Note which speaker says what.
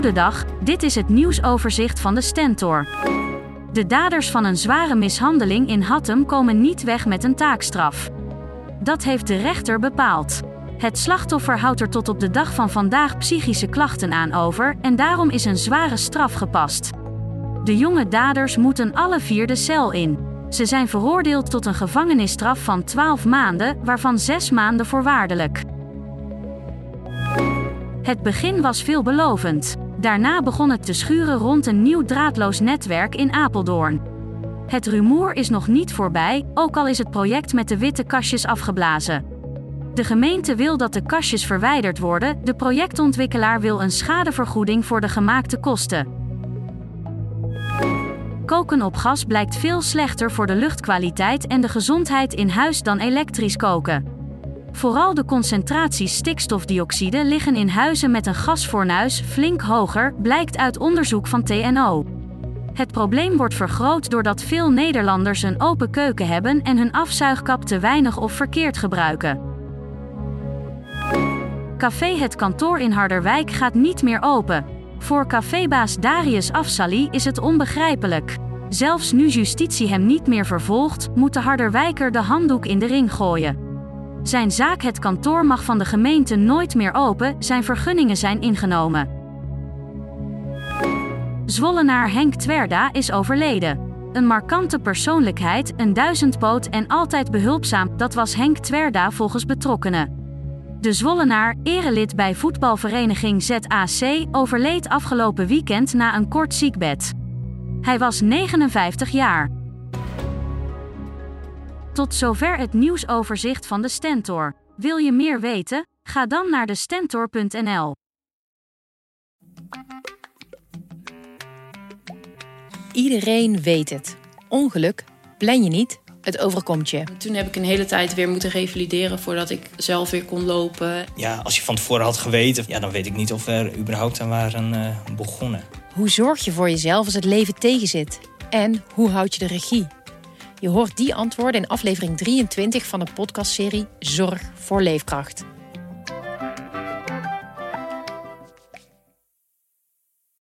Speaker 1: Goedendag, dit is het nieuwsoverzicht van de Stentor. De daders van een zware mishandeling in Hattem komen niet weg met een taakstraf. Dat heeft de rechter bepaald. Het slachtoffer houdt er tot op de dag van vandaag psychische klachten aan over en daarom is een zware straf gepast. De jonge daders moeten alle vier de cel in. Ze zijn veroordeeld tot een gevangenisstraf van 12 maanden, waarvan 6 maanden voorwaardelijk. Het begin was veelbelovend. Daarna begon het te schuren rond een nieuw draadloos netwerk in Apeldoorn. Het rumoer is nog niet voorbij, ook al is het project met de witte kastjes afgeblazen. De gemeente wil dat de kastjes verwijderd worden, de projectontwikkelaar wil een schadevergoeding voor de gemaakte kosten. Koken op gas blijkt veel slechter voor de luchtkwaliteit en de gezondheid in huis dan elektrisch koken. Vooral de concentraties stikstofdioxide liggen in huizen met een gasfornuis flink hoger, blijkt uit onderzoek van TNO. Het probleem wordt vergroot doordat veel Nederlanders een open keuken hebben en hun afzuigkap te weinig of verkeerd gebruiken. Café Het Kantoor in Harderwijk gaat niet meer open. Voor cafébaas Darius Afsali is het onbegrijpelijk. Zelfs nu justitie hem niet meer vervolgt, moet de Harderwijker de handdoek in de ring gooien. Zijn zaak Het kantoor mag van de gemeente nooit meer open, zijn vergunningen zijn ingenomen. Zwollenaar Henk Twerda is overleden. Een markante persoonlijkheid, een duizendpoot en altijd behulpzaam, dat was Henk Twerda volgens betrokkenen. De Zwollenaar, erelid bij voetbalvereniging ZAC, overleed afgelopen weekend na een kort ziekbed. Hij was 59 jaar. Tot zover het nieuwsoverzicht van de Stentor. Wil je meer weten? Ga dan naar de Stentor.nl.
Speaker 2: Iedereen weet het. Ongeluk plan je niet, het overkomt je.
Speaker 3: Toen heb ik een hele tijd weer moeten revalideren voordat ik zelf weer kon lopen.
Speaker 4: Ja, als je van tevoren had geweten, ja, dan weet ik niet of we er überhaupt aan waren uh, begonnen.
Speaker 2: Hoe zorg je voor jezelf als het leven tegenzit? En hoe houd je de regie? Je hoort die antwoorden in aflevering 23 van de podcastserie Zorg voor Leefkracht.